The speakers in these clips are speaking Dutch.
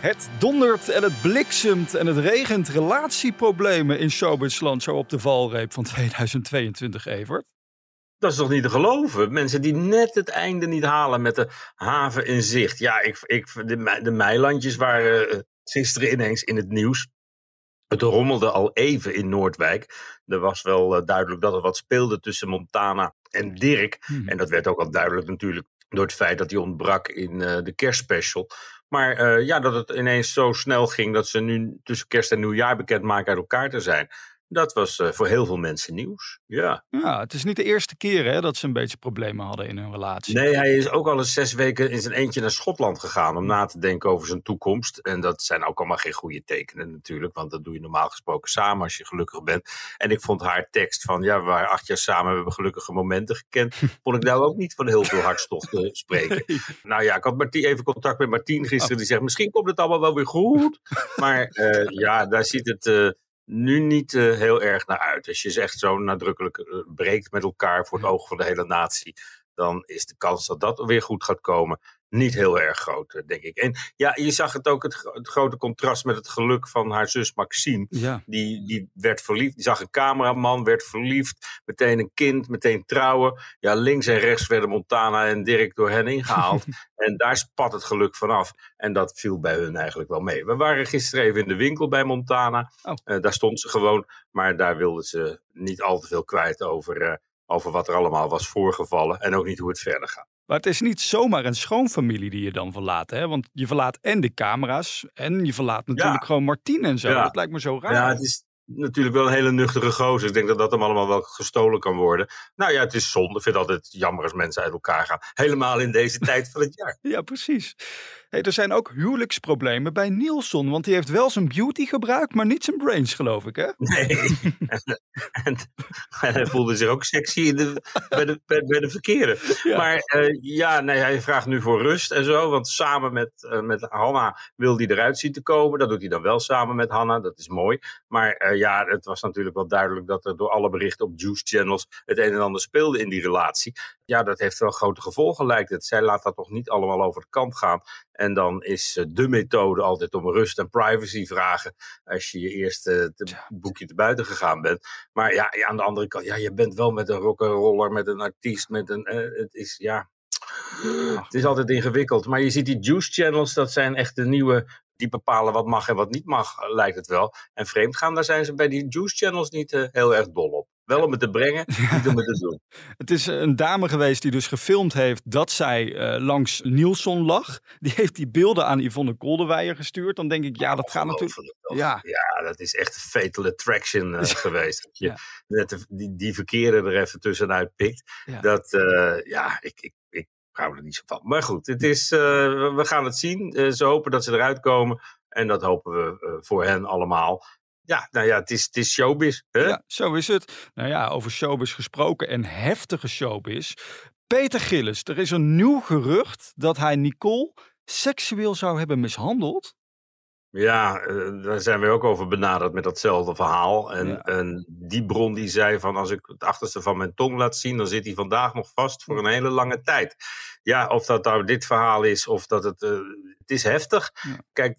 Het dondert en het bliksemt en het regent relatieproblemen in showbizland zo op de valreep van 2022, Evert. Dat is toch niet te geloven? Mensen die net het einde niet halen met de haven in zicht. Ja, ik, ik, de, de meilandjes waren eh, gisteren ineens in het nieuws. Het rommelde al even in Noordwijk. Er was wel eh, duidelijk dat er wat speelde tussen Montana en Dirk. Hmm. En dat werd ook al duidelijk natuurlijk door het feit dat hij ontbrak in eh, de kerstspecial. Maar eh, ja, dat het ineens zo snel ging dat ze nu tussen kerst en nieuwjaar bekendmaken uit elkaar te zijn. Dat was eh, voor heel veel mensen nieuws. Ja. Ja, het is niet de eerste keer hè, dat ze een beetje problemen hadden in hun relatie. Nee, hij is ook al eens zes weken in zijn eentje naar Schotland gegaan om na te denken over zijn toekomst. En dat zijn ook allemaal geen goede tekenen natuurlijk, want dat doe je normaal gesproken samen als je gelukkig bent. En ik vond haar tekst van, ja, we waren acht jaar samen, we hebben gelukkige momenten gekend, vond ik nou ook niet van heel veel hartstocht eh, spreken. Nou ja, ik had Martien, even contact met Martien gisteren, die zegt, misschien komt het allemaal wel weer goed. Maar eh, ja, daar ziet het... nu niet eh, heel erg naar uit. Als je ze echt zo nadrukkelijk eh, breekt met elkaar voor het oog van de hele natie, dan is de kans dat dat weer goed gaat komen niet heel erg groot, eh, denk ik. En ja, je zag het ook, het, gro- het grote contrast met het geluk van haar zus Maxime. Ja, Die, die werd verliefd, die zag een cameraman, werd verliefd, meteen een kind, meteen trouwen. Ja, links en rechts werden Montana en Dirk door hen ingehaald. en daar spat het geluk vanaf. En dat viel bij hun eigenlijk wel mee. We waren gisteren even in de winkel bij Montana. Oh. Eh, daar stond ze gewoon, maar daar wilden ze niet al te veel kwijt over, eh, over wat er allemaal was voorgevallen. En ook niet hoe het verder gaat. Maar het is niet zomaar een schoonfamilie die je dan verlaat, hè? Want je verlaat en de camera's en je verlaat natuurlijk gewoon Martien en zo. Ja. Dat lijkt me zo raar. Ja, het is natuurlijk wel een hele nuchtere gozer. Ik denk dat dat hem allemaal wel gestolen kan worden. Nou ja, het is zonde. Ik vind het altijd jammer als mensen uit elkaar gaan. Helemaal in deze tijd van het jaar. Ja, precies. Hey, er zijn ook huwelijksproblemen bij Nielsen, want die heeft wel zijn beauty gebruikt, maar niet zijn brains, geloof ik, hè? Nee. en, en hij voelde zich ook sexy in de, bij, de, bij, bij de verkeerde. Ja. Maar eh, ja, nee, hij vraagt nu voor rust en zo. Want samen met, eh, met Hanna wil hij eruit zien te komen. Dat doet hij dan wel samen met Hanna. Dat is mooi. Maar eh, ja, het was natuurlijk wel duidelijk dat er door alle berichten op Juice Channels het een en ander speelde in die relatie. Ja, dat heeft wel grote gevolgen, lijkt het. Zij laat dat toch niet allemaal over de kant gaan. En dan is eh, de methode altijd om rust en privacy vragen. Als je je eerste te- boekje te buiten gegaan bent. Maar ja, ja, aan de andere kant, ja, je bent wel met een rock'n'roller, met een artiest, met een. eh, het is ja. Het is altijd ingewikkeld. Maar je ziet die juice channels, dat zijn echt de nieuwe. Die bepalen wat mag en wat niet mag, eh, lijkt het wel. En vreemdgaan, daar zijn ze bij die juice channels niet eh, heel erg dol op. Wel om het te brengen, niet om het te doen. Het is een dame geweest die dus gefilmd heeft dat zij eh, langs Nielsen lag. Die heeft die beelden aan Yvonne Kolderweijer gestuurd. Dan denk ik, ja, dat gaat natuurlijk... Ja, Ja, dat is echt een fatal attraction eh, geweest. Dat je Ja. net de- die, die verkeerde er even tussenuit pikt. Ja. Dat, eh, ja, ik, ik, ik hou er niet zo van. Maar goed, het is, we gaan het zien. Ze hopen dat ze eruit komen. En dat hopen we voor hen allemaal. Ja, nou ja, het is, het is showbiz. Hè? ja, zo is het. Nou ja, over showbiz gesproken en heftige showbiz. Peter Gillis, er is een nieuw gerucht dat hij Nicole seksueel zou hebben mishandeld. Ja, eh, daar zijn we ook over benaderd met datzelfde verhaal. En, Ja. en die bron die zei van als ik het achterste van mijn tong laat zien, dan zit hij vandaag nog vast voor een hele lange tijd. Ja, of dat nou dit verhaal is of dat het... eh, het is heftig. Ja. Kijk,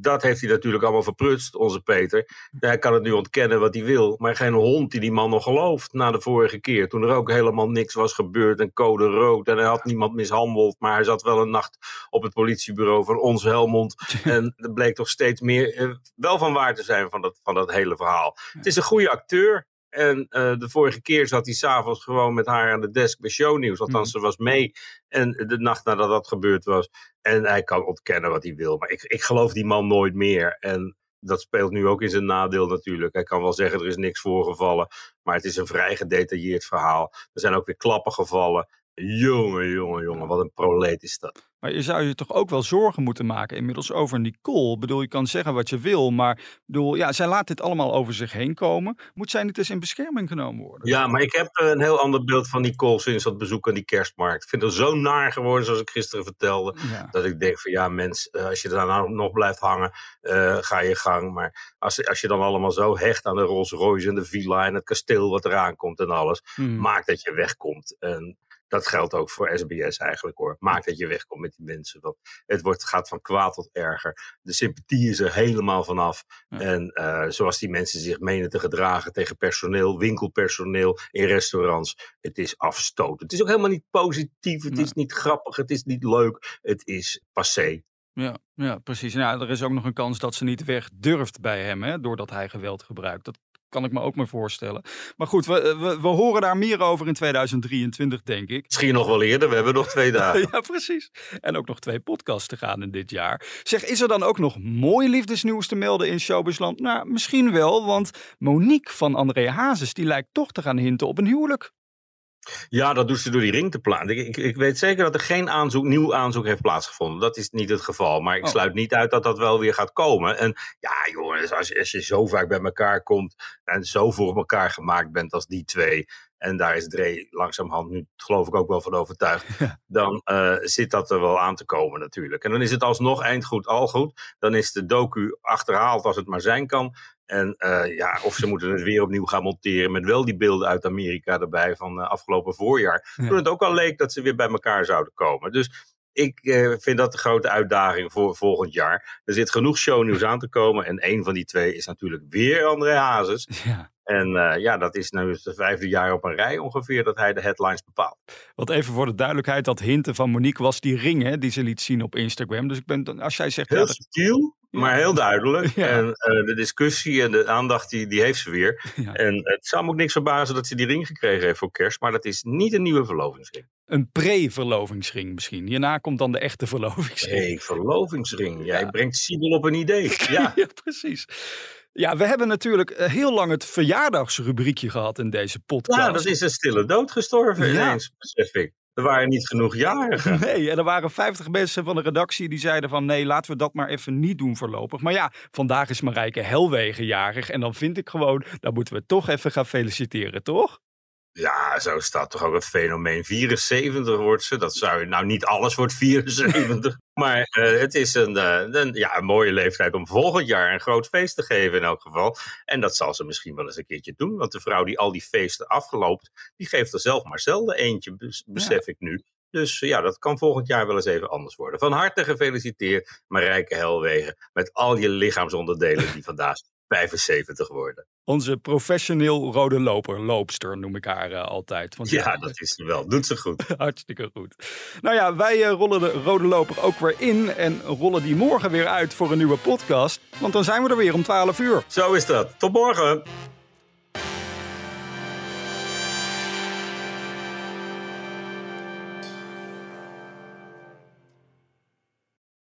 dat heeft hij natuurlijk allemaal verprutst, onze Peter. Hij kan het nu ontkennen wat hij wil. Maar geen hond die die man nog gelooft na de vorige keer. Toen er ook helemaal niks was gebeurd en code rood. En hij had niemand mishandeld. Maar hij zat wel een nacht op het politiebureau van ons Helmond. En er bleek toch steeds meer eh, wel van waar te zijn van dat, van dat hele verhaal. Het is een goede acteur. En eh, de vorige keer zat hij s'avonds gewoon met haar aan de desk bij shownieuws. Althans, ze was mee. En de nacht nadat dat gebeurd was. En hij kan ontkennen wat hij wil. Maar ik, ik geloof die man nooit meer. En dat speelt nu ook in zijn nadeel natuurlijk. Hij kan wel zeggen er is niks voorgevallen. Maar het is een vrij gedetailleerd verhaal. Er zijn ook weer klappen gevallen. Jongen, jongen, jongen, wat een proleet is dat. Maar je zou je toch ook wel zorgen moeten maken inmiddels over Nicole. Ik bedoel, je kan zeggen wat je wil, maar bedoel, ja, zij laat dit allemaal over zich heen komen. Moet zij niet eens in bescherming genomen worden? Ja, maar ik heb eh, een heel ander beeld van Nicole sinds dat bezoek aan die kerstmarkt. Ik vind het zo naar geworden, zoals ik gisteren vertelde. Ja. Dat ik denk van ja, mens, eh, als je daar nou nog blijft hangen, eh, ga je gang. Maar als, als je dan allemaal zo hecht aan de Rolls Royce en de villa en het kasteel wat eraan komt en alles, Hmm. maak dat je wegkomt. En dat geldt ook voor SBS eigenlijk hoor. Maak dat je wegkomt met die mensen. Want het wordt, gaat van kwaad tot erger. De sympathie is er helemaal vanaf. Ja. En eh, zoals die mensen zich menen te gedragen tegen personeel, winkelpersoneel in restaurants. Het is afstoot. Het is ook helemaal niet positief. Het Nee. is niet grappig. Het is niet leuk. Het is passé. Ja, ja, precies. Nou, er is ook nog een kans dat ze niet weg durft bij hem, hè, doordat hij geweld gebruikt. Dat kan ik me ook maar voorstellen. Maar goed, we, we, we horen daar meer over in 2023, denk ik. Misschien nog wel eerder. We hebben nog twee dagen. Ja, precies. En ook nog twee podcasts te gaan in dit jaar. Zeg, is er dan ook nog mooi liefdesnieuws te melden in Showbizland? Nou, misschien wel, want Monique van André Hazes, die lijkt toch te gaan hinten op een huwelijk. Ja, dat doet ze door die ring te plaatsen. Ik, ik, weet zeker dat er geen aanzoek, nieuw aanzoek heeft plaatsgevonden. Dat is niet het geval. Maar ik Oh. sluit niet uit dat dat wel weer gaat komen. En ja, jongens, als, als je zo vaak bij elkaar komt en zo voor elkaar gemaakt bent als die twee. En daar is Dre langzamerhand nu, geloof ik, ook wel van overtuigd. Dan eh, zit dat er wel aan te komen natuurlijk. En dan is het alsnog eindgoed al goed. Dan is de docu achterhaald als het maar zijn kan. En eh, ja, of ze moeten het weer opnieuw gaan monteren met wel die beelden uit Amerika erbij van eh, afgelopen voorjaar. Ja. Toen het ook al leek dat ze weer bij elkaar zouden komen. Dus ik eh, vind dat de grote uitdaging voor volgend jaar. Er zit genoeg shownieuws aan te komen. En een van die twee is natuurlijk weer André Hazes. Ja. En eh, ja, dat is nu het vijfde jaar op een rij ongeveer dat hij de headlines bepaalt. Want even voor de duidelijkheid, dat hinten van Monique was die ring hè, die ze liet zien op Instagram. Dus ik ben, als jij zegt... ja, Heel dat- subtiel, maar heel duidelijk. Ja. En eh, de discussie en de aandacht, die, die heeft ze weer. Ja. En het zou me ook niks verbazen dat ze die ring gekregen heeft voor kerst. Maar dat is niet een nieuwe verlovingsring. Een pre-verlovingsring misschien. Hierna komt dan de echte verlovingsring. Hey, verlovingsring. Jij Ja. brengt Siebel op een idee. Ja. Ja, precies. Ja, we hebben natuurlijk eh, heel lang het verjaardagsrubriekje gehad in deze podcast. ja, dat is een stille dood gestorven Ja. ineens, besef ik. Er waren niet genoeg jarigen. Nee, en er waren 50 mensen van de redactie die zeiden van nee, laten we dat maar even niet doen voorlopig. Maar ja, vandaag is Marijke Helwegen jarig en dan vind ik gewoon, dan moeten we toch even gaan feliciteren, toch? Ja, zo staat toch ook een fenomeen. 74 wordt ze. Dat zou je, nou niet alles wordt 74. maar eh, het is een, eh, een, ja, een mooie leeftijd om volgend jaar een groot feest te geven in elk geval. En dat zal ze misschien wel eens een keertje doen. Want de vrouw die al die feesten afgeloopt, die geeft er zelf maar zelden eentje, bes- besef ik nu. Dus eh, ja, dat kan volgend jaar wel eens even anders worden. Van harte gefeliciteerd, Marijke Helwegen. Met al je lichaamsonderdelen die vandaag 75 worden. Onze professioneel rode loper, loopster noem ik haar eh, altijd. Want Ja, dat is ze wel. Doet ze goed. Hartstikke goed. Nou ja, wij eh, rollen de rode loper ook weer in en rollen die morgen weer uit voor een nieuwe podcast. Want dan zijn we er weer om 12 uur. Zo is dat. Tot morgen.